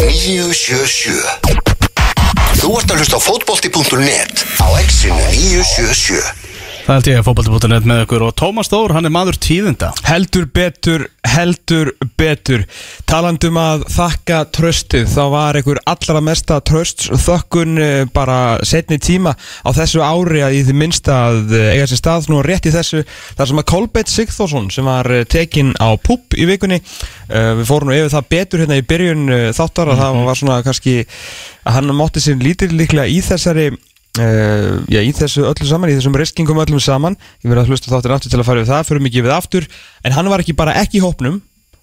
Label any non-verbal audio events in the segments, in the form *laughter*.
977 Þú ert að hlusta á fótbolti.net á exinu 977 Það held ég að fótbolti.net með ykkur. Og Tómas Þór, hann er maður tíðinda. Heldur betur, heldur betur. Talandum að þakka tröstið Þá var einhver allra mesta tröst Þökkun eh, bara setni tíma Á þessu ári að í því minnsta að eh, eiga sér stað nú rétt í þessu þar sem að Kolbeitt Sigþórsson sem var eh, tekinn á púp í vikunni Við fórum nú yfir það betur hérna í byrjun þáttar að það var svona kannski hann mátti sér lítil líklega í þessari Uh, já, í þessu öllu saman, í þessum riskingum öllum saman ég verði að hlusta þáttir aftur til að fara við það fyrir mikið við aftur, en hann var ekki bara ekki í hópnum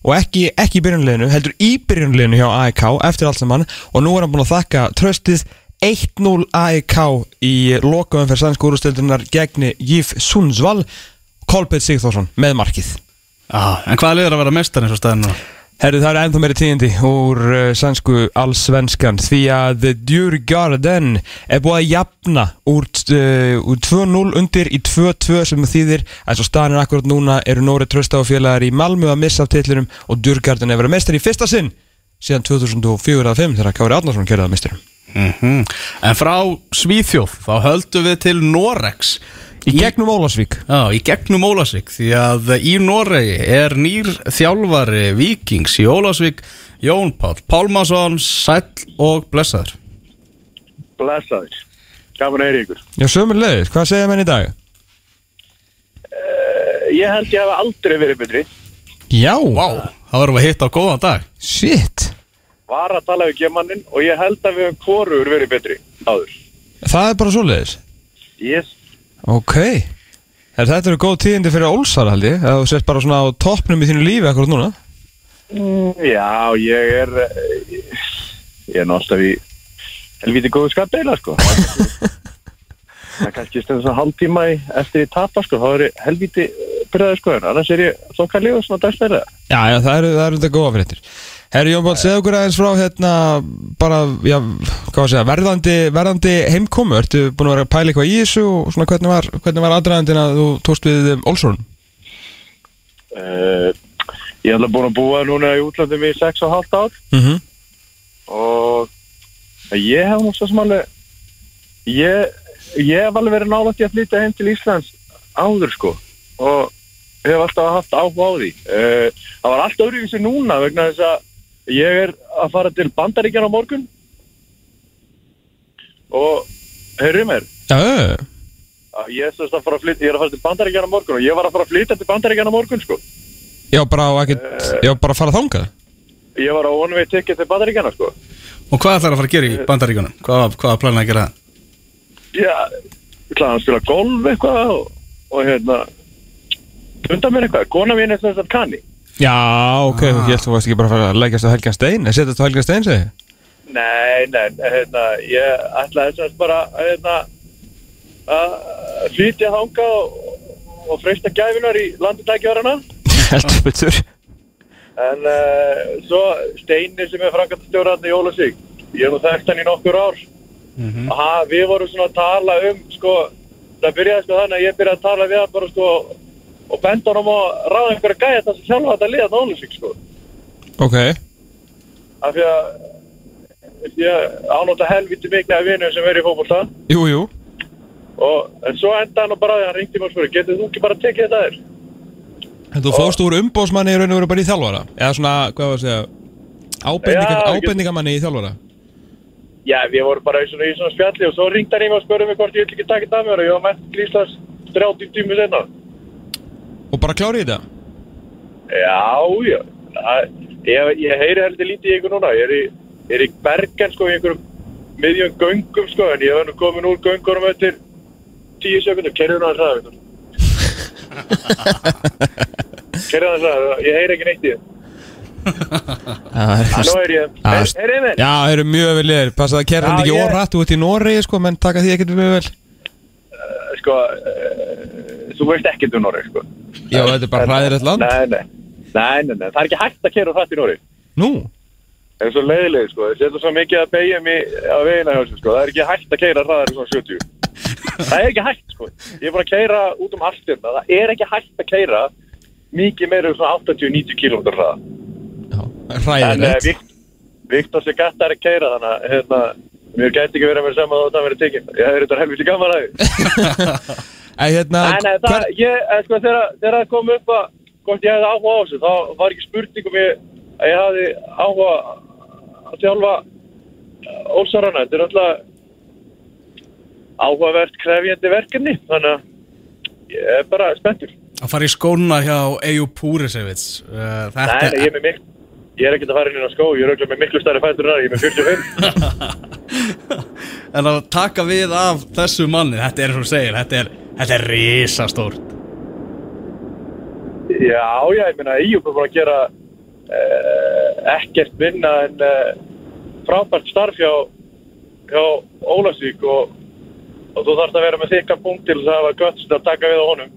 og ekki, ekki í byrjunleginu heldur í byrjunleginu hjá AEK eftir allt saman og nú er hann búin að þakka tröstið 1-0 AEK í lokaðum fyrir sannsk úrstildunar gegni Jif Sundsvall Kolbjörn Sigþórsson með markið ah, En hvað liður að vera mestar eins og staðinu? Herru, það er ennþá meiri tíðindi úr uh, sannsku allsvenskan því að Djurgarden er búið að jafna úr, uh, úr 2-0 undir í 2-2 sem þýðir að svo staðin akkurat núna eru Nóri Trösta og félagar í Malmö að missa af titlurum og Djurgarden er verið mestar í fyrsta sinn síðan 2004-2005 þegar Kári Árnarsson gerði það mesturum Mm En frá Svíþjóð, þá höldum við til Norex Í gegnum Ólasvík Já, í gegnum Ólasvík Því að í Noregi er nýr þjálfari Víkings í Ólasvík Jón Pál Pálmason, Sæll og Blessaður Blessaður. Að heyri ykkur. Já, sömur leiðis, hvað segja menn í dag? Uh, ég held ég hef aldrei verið betri. Já, Vá, það við að hitta á góðan dag shit Var að tala við gemanin og ég held að við höfum hvorur verið betri áður. Það er bara svo leiðis Yes. Ok. Er, Þetta eru góð tíðindi fyrir Ólsar held ég? Að þú sett bara svona á toppnum í þínu lífi akkurat núna? Mm, já, ég er, eh, ég er náttúrulega í helviti góðu skapdeila, sko. *laughs* Það er kannski stundum svona hálftíma í, eftir ég tapa, sko, þá er ég helviti byrjaði, sko, annars er ég þokkalíu og svona dagsverða. Já, já, það eru, eru þetta góða fréttir Herri Jón Bál, segð okkur aðeins frá hérna bara, já, hvað var að segja verðandi, verðandi heimkomu, ertu búin að vera að pæla eitthvað í þessu og svona hvernig var, hvernig var aðdraðandinn að þú tókst við um, Olsson? Uh, ég hef alveg búin að búa núna í útlandum í 6,5 ár. Mm -hmm. og ég hef nú svo sem alveg ég, ég hef alveg verið nálægt í að flytja heim til Íslands áður sko og hef alltaf haft áhuga á því uh, það var allt öðruvísi núna vegna þess að ég er að fara til Bandaríkjan á morgun. Og heyrðu mér? Já, ég, er sem sagt að fara að flytja, ég er að fara til Bandaríkjan á morgun og ég var að fara að flytja til Bandaríkjan á morgun sko. Já, bara á ekkert, já, bara að fara þangað? Ég var á way ticket til Bandaríkjana sko. Og hvað ætlar að fara að gera í bandaríkunum? Hvað, hvað planið að gera það? Já, ég ætlaði að spila golf eitthvað og, og hérna undan mér eitthvað, kona mín er þess að kanni Já, ok, ah. ég held þú varst ekki bara að fara að leggjast á Helgan Stein, eða setjast á Helgan Stein, segi Nei, nei, hérna ég ætlaði þess að bara að hérna að flytja þanga og, og freysta gæfinar í landutækjarana *laughs* Heldur betur. En uh, svo Steini sem er frangatastjóraðni í Ólasík ég er nú þekkt hann í nokkur ár. Og ha, við vorum svona að tala um sko, það byrjaði sko þannig að ég byrjaði að tala við hann bara sko og benda honum að ráða einhverja gæja þess að sjálfa þetta liða Ólasík sko. Ok, af því að ég ánóta helviti mikið af vinum sem er í fókbólta jú, jú. Og en svo enda hann og bara hann ringdi mér og spurði, getur þú ekki bara tekið þetta þér? En þú fórst úr umbósmanni í raun og veru bara í þjálfara? Eða svona, hvað var að segja? Ábendinga, ekki- Ábendingamanni í þjálfara? Já, við vorum bara í svona, í svona spjalli og svo ringdi hann í mig og spurði mig hvort ég vil ekki taka þetta að mér og ég var til Íslands 30 tími senna Og bara klárið þetta? Já, já. Það- ég, ég heyri heldur lítið í ykkur núna. Ég er í, ég er í Bergen sko í einhverjum miðjum göngum sko en ég var nú komin úr göngunum eftir 10 sekundum, kerður hann að hraða kerður hann að hraða ég heyri ekki neitt í þeim Nú er ég, Já, er, ég með? Já, þeir eru mjög vel liðir Passa að hann ekki Þú ert í Noregi, sko, menn taka því ekkert mjög vel. Sko, uh, þú veist ekkert um Noreg sko. Já, þetta er bara hræðilegt land. Nei, nei, nei, nei, nei, það er ekki hægt að kera hrætt í Noreg Nú, Það er svo leiðileg, sko, það setur svo mikið að beigja mig á vegina hjá þessu, sko, það er ekki hægt að keira hraðar í svona 70. Það er ekki hægt, sko, ég er bara að keira út um allt hérna, það er ekki hægt að keira mikið meira um svona 80-90 km hraða. já, uh, hræðilegt Vik Viktor Segatta er að keira þannig að hérna, mér gæti ekki verið að vera saman þá það verið tekinn. Ég hefði þetta helviti gaman að. En *laughs* hérna, Nei, nei, það, ég, eh, sko, þegar, þegar það kom upp að hvort ég hefði áhuga á þessu, þá var ekki spurning um ég, að ég hefði áhuga að þjálfa Ólsarana. Þetta er alltaf áhugavert krefjandi verkefni, þannig að ég er bara spenntur. Að fara í skóna hjá Eju Púrisevits Nei, Þetta nei, ég er með miklu, ég er ekkert að fara inn á skó, ég er auðvitað með miklu stærri fætur en það, ég er með 45. *laughs* En að taka við af þessu manni Þetta er þú segir Þetta er, þetta er risastórt Já, já, ég meina, Íjup er búin að gera uh, ekkert vinna en uh, frábært starf hjá, hjá Ólasvík og, og þú þarfst að vera með þykka punkt til þess að hafa gött að taka við á honum.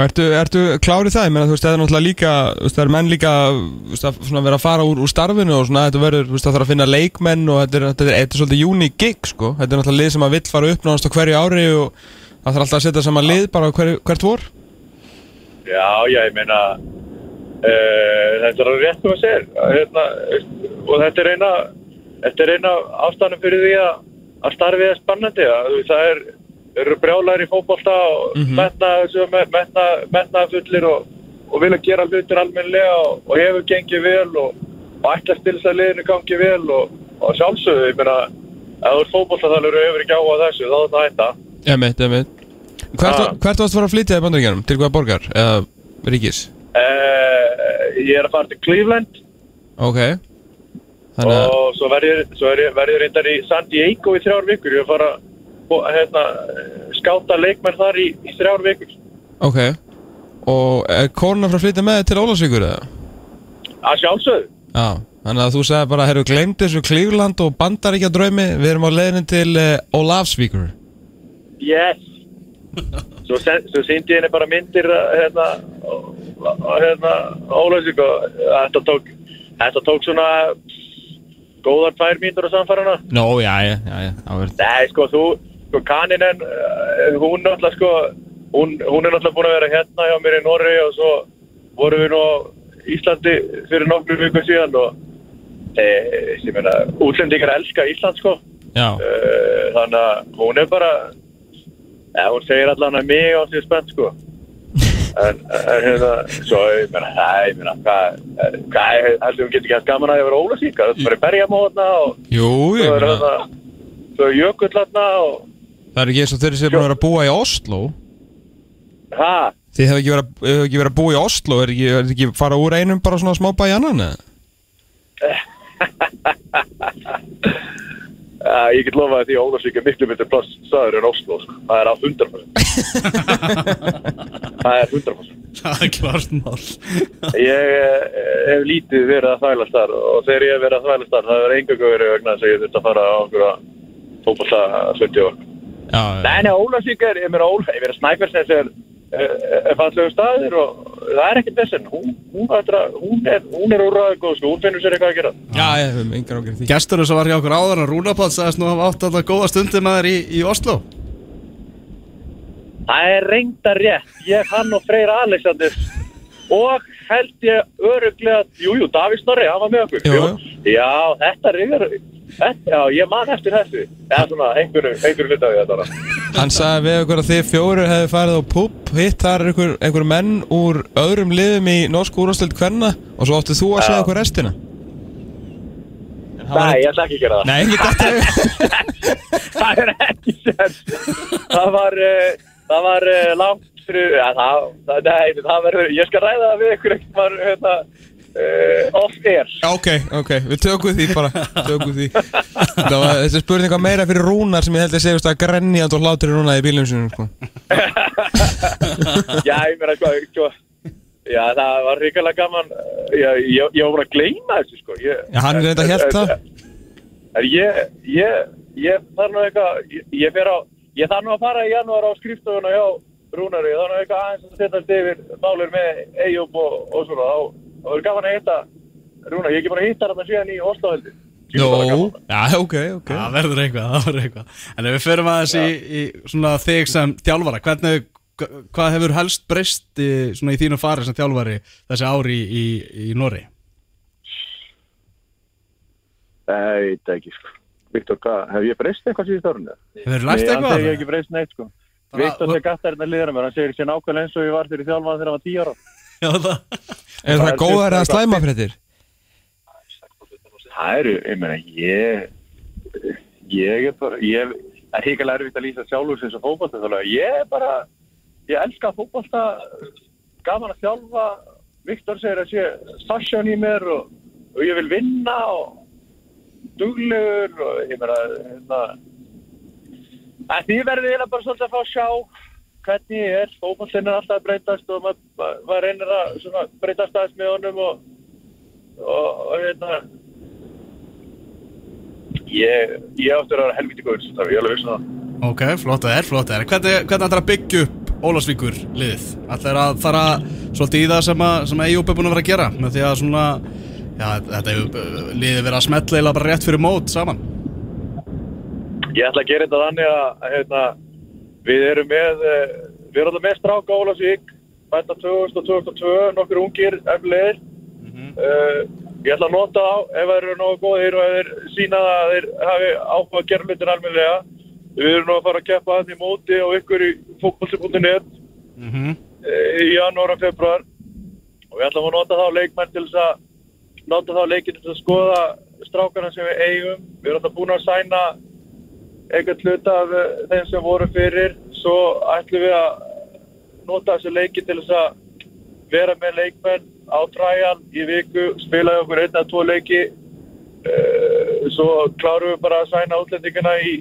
Ertu, ertu klárið það? Ég meina, þú veist, það er náttúrulega líka, það er menn líka, veist, að vera að fara úr, úr starfinu og svona, þetta verður, þú veist, það þarf að finna leikmenn og þetta er, þetta er, þetta er svolítið unique gig, sko. Þetta er náttúrulega lið sem að vill fara upp á hverju ári og það þarf alltaf að setja saman lið bara á hverju, hvert vor. Já, já, ég meina, uh, þetta er rétt sem að segja hérna, og þetta er eina, þetta er eina ástæðanum fyrir því að, að starfið er spannandi. Að, það er, eru brjálæri í fótbolta og mm -hmm. metna, metna, metna fullir og, og vilja gera hlutir almennilega og, og hefur gengið vel og, og ætla að liðinu gangi vel og, og sjálfsögðu, ég meina, ef þú ert fótbolta þá eru hefur ekki á að þessu, þá er það hætta. Emitt, emitt. Hvert, Ah. hvert varst fara að flytja í bandaríkjanum? Til hvaða borgar? Eða ríkis? Uh, ég er að fara til Cleveland Ok. Þannig og svo verð ég, er reyndar í San Diego í þrjár vikur. Ég er að fara hérna, skáta leikmenn þar í, í þrjár vikur. ok. Og er kona frá að flytja með til Ólasvíkur eða? Að sjálfsögðu. Já, þannig að þú sagði bara, herru, gleymd þessu Klífland og bandaríkja draumi, við erum á leiðinu til uh, Ólafsvíkur. Yes. Svo, sen- svo síndi henni bara myndir hérna, og- og hérna, Ólausík og þetta tók, þetta tók svona góðar tvær mínútur á samfærana. Nó, já, já, já, já. Nei, sko, þú, sko, kaninen, uh, hún náttúrulega, sko, hún, hún er náttúrulega búin að vera hérna hjá mér í Norri og svo vorum við nú á Íslandi fyrir nokkru viku síðan og e, ég meina, útlendingar elska Ísland, sko. Já, Uh, þannig að hún er bara, ja, hún segir allan að mig á sig spennt, sko. *laughs* En, hérna, svo, ég meina, það, ég meina, hvað, hvað, heldur hún getur ekki að gaman að ég vera ólasíka, þetta er bara berjamóðna og jú, ég svo er meina, hérna, svo er jökullatna og, það er ekki eins og þeir sem búin að vera að búa í Oslo. hæ? Þið hefur ekki, verið- hefur ekki verið að búa í Oslo, er ekki, er ekki fara úr einum bara svona smá bæ í annan? Uh, *laughs* ég get því að Ólasvík er miklu myndir plass staður en Oslo, sko. það er að 100% *laughs* það er 100% Það er klart mál ég eh, hef lítið verið að þvælast þar og þegar ég hef verið að þvælast þar það er engangu verið vegna þess að ég þurft að fara á einhverja fótbolta 70 ár Já, Nei, nei, Ólasvík er, ég meina Óla, ég meina Snæfellsnes er, er, er fallegu staðir og það er ekkert þessin, hún, hún, hún, hún er, hún er úrraðið góð, sko, hún finnur sér eitthvað að gera. já, ég hef engar ágjörð því. Gesturinn sem var hjá okkur áður að Rúnapátt sagðist nú að hafa átt alltaf góða stundir með þér í, í Oslo Það er reynda rétt, ég, hann og Freyr Alexander og held ég öruglega, jú, jú, Davís Norri, hann var með okkur. Jú, Jú. Já, þetta reyður, þetta, já, ég man eftir þessu. Eða svona, einhverju, einhverju hlut af því þetta. Hann sagði við okkur að þið fjóru hefði farið á pub, hitt þar einhver, einhver menn úr öðrum liðum í norsku úrvarsleild kvenna og svo átti þú að segja okkur restina. Nei, ég ætla ekki að gera það. Nei, ekki þetta *laughs* það er ekki sens það var uh, það var uh, langt fyrir ja, það, það, nei, það verður, ég skal ræða það við ykkur ekkert var hérna uh, off air. Ok, ok, við tökum því bara. *laughs* Tökum því. Það var þessi spurning var meira fyrir Rúnar sem ég held að segjast að grenjand og hlátur Rúnar í bílum sinum sko. *laughs* já, ég meina sko, sko já, það var ríkilega gaman. Já, ég, ég var bara að gleyma þessu sko. Ég, Já, hann er reynda hélt það. en ég, ég, ég þarf nú eitthvað ég, ég fer á, ég þarf nú að fara í janúar á skrifstofuna hjá Rúnari, er nú eitthvað aðeins að setjast yfir málur með Eyjúb og, og svona, þá þá er gaman að hitta Rúnar, ég er ekki bara að hitta hann síðan í Oslo heldur Jó, já, ok, ok Það verður eitthvað, það verður eitthvað En ef við förum aðeins í, í svona þig sem þjálfara Hvernig, hvað hefur helst breyst í, svona í þínu fari sem þjálfari þessi ári í, í, í Norri? Nei, ég veit ekki, sko. Viktor, hef ég breyst eitthvað síðust árunni? Hefur lært Nei, hann eitthvað? segir ég ekki breyst neitt, sko. Viktor segir gætt er hérna liður mér, hann segir sér nákvæmlega eins og ég var þegar ég þjálfaði þegar hann var 10 ára. Já, það Er Það það góðar eitthvað- slæma fréttir? Það eru, ég meina, ég, ég er bara, ég, það er híkala erfitt að lýsa sjálfur sem svo fótbolta þálega. Ég er bara, ég elska fótbolta, gaman að þjálfa, Viktor segir að sé sasjón í mér og, og ég vil vinna og duglegur og ég meina, hérna, að því verði eiginlega bara svolítið að fá að sjá hvernig ég er, fótboltin er alltaf að breytast og maður, maður reynir að svona, breytast aðeins með honum og, og, og hérna, Ég, ég áttur að vera helviti góður það, ég er alveg vissin það. Ok, flott að er, flott að er Hvernig, hvernig ætlar að byggja upp Ólasvíkur liðið? Ætlar að fara svolítið í það sem, að, sem að Eyjúb er búin að vera að gera með því að svona Já, þetta liðið verið að smetla eða bara rétt fyrir mót saman Ég ætla að gera þetta þannig að hérna, við erum með, eh, við erum alltaf með stráka Ólasvík, bæta 2000 og 2002, nokkur ungir eflegir. uh, ég ætla að nota á ef þeir eru nógu góðir og ef þeir sína það að þeir hafi áhuga að gera hlutin almennilega. Við erum nú að fara að keppa að því móti og ykkur í fókbalti.net mm -hmm. í janúar og februar og við ætlum að nota þá leikmenn til þess að nota þá leikin til þess að skoða strákarna sem við eigum við erum alltaf búin að sæna einhvern hluta af eh, þeim sem voru fyrir. Svo ætlum við að nota þessu leikin til þess að vera með leikmenn á trial í viku, spila okkur einn að tvo leiki. Uh, svo klárum við bara að sæna útlendingina í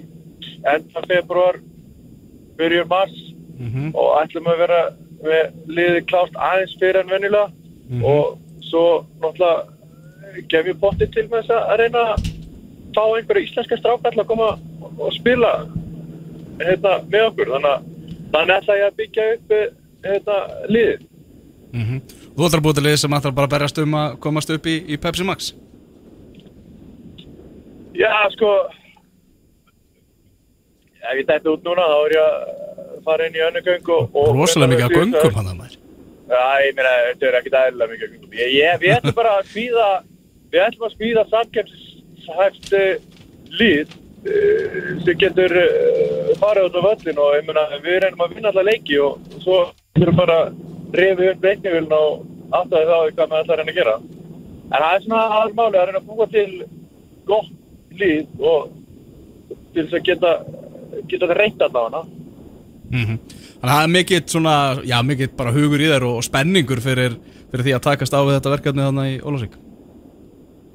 enda februar byrjum mars Mhm. og ætlum að vera með liði klárt aðeins fyrir en venjulega. Og svo náttúrulega gef ég bótti til með þess að reyna að fá einhverja íslenska strákall að koma og spila hérna, með okkur. Þannig að ætla ég að byggja upp hérna, liðið. Mm Þú ætlar að búið til lið sem ætlar bara að berjast um að komast upp í, í Pepsi Max? Já, sko ef ég dætti út núna þá er ég að fara inn í önnu og Rosalega mikið að göngum hann að maður. Já, ég meina, þetta er ekkert eðlilega mikið göngum. Ég, ég, við ætlum bara að smíða, við ætlum að smíða samkemsishæft uh, líð uh, sem getur uh, farið út á völlin og meina, við reynum að vinna alla leiki og svo þurfum bara að reyfi upp leiknivillin og aftaði þá hvað maður ætlar að reyna að gera. En það er svona aðal máli að reyna að búa til gott líð og til þess að geta, geta þetta reynt allavega. mm Þannig að það er mikill svona, já mikill bara hugur í þér og spenningur fyrir, fyrir því að takast á við þetta verkefni þannig í Ólasvík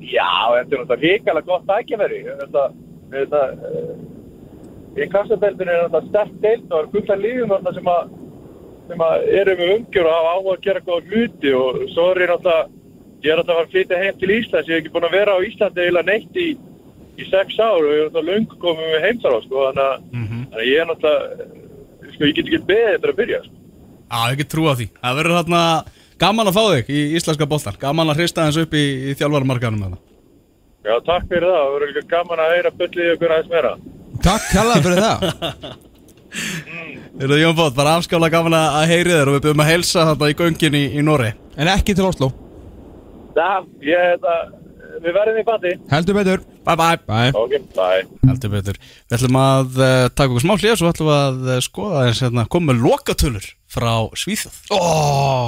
Já, þetta er náttúrulega hrikalega gott þetta, eh, í kassadeldinu er þetta sterk deild og er fullt af lífum þarna sem að, sem að eru með umgjör og hafa áhuga að gera góða hluti og svo er ég náttúrulega, ég er náttúrulega að flytja heim til Íslands, ég hef ekki búin að vera á Íslandi eiginlega neitt í, í sex ár og ég er náttúrulega löngu komið með heimþará, sko, þannig að, þannig að ég er náttúrulega, sko, ég get ekki beðið þetta að byrja, sko. Já, ég get trú á því. Það verður þarna gaman að fá þig í íslenska boltan Gaman að hrista þess upp í, í þjálfarmarkanum með það Já, takk fyrir það, það verður líka gaman að heyra bullið ykkur aðeins meira. Takk kærlega fyrir það. *laughs* Þú Jón Bótt, bara afskála gaman að að heyri þér og við byrjum að heilsa þetta í göngin í, í Nóri En ekki til Oslo. Já, ég, þetta, við verðum í bandi. Heldur betur. Bye bye. Bye. Ok, bye. Heldur betur. Við ætlum að uh, taka okkur smá hlýja Svo ætlum við að uh, skoða eins hérna Komum með lokatölur frá Svíþjóð. Oh.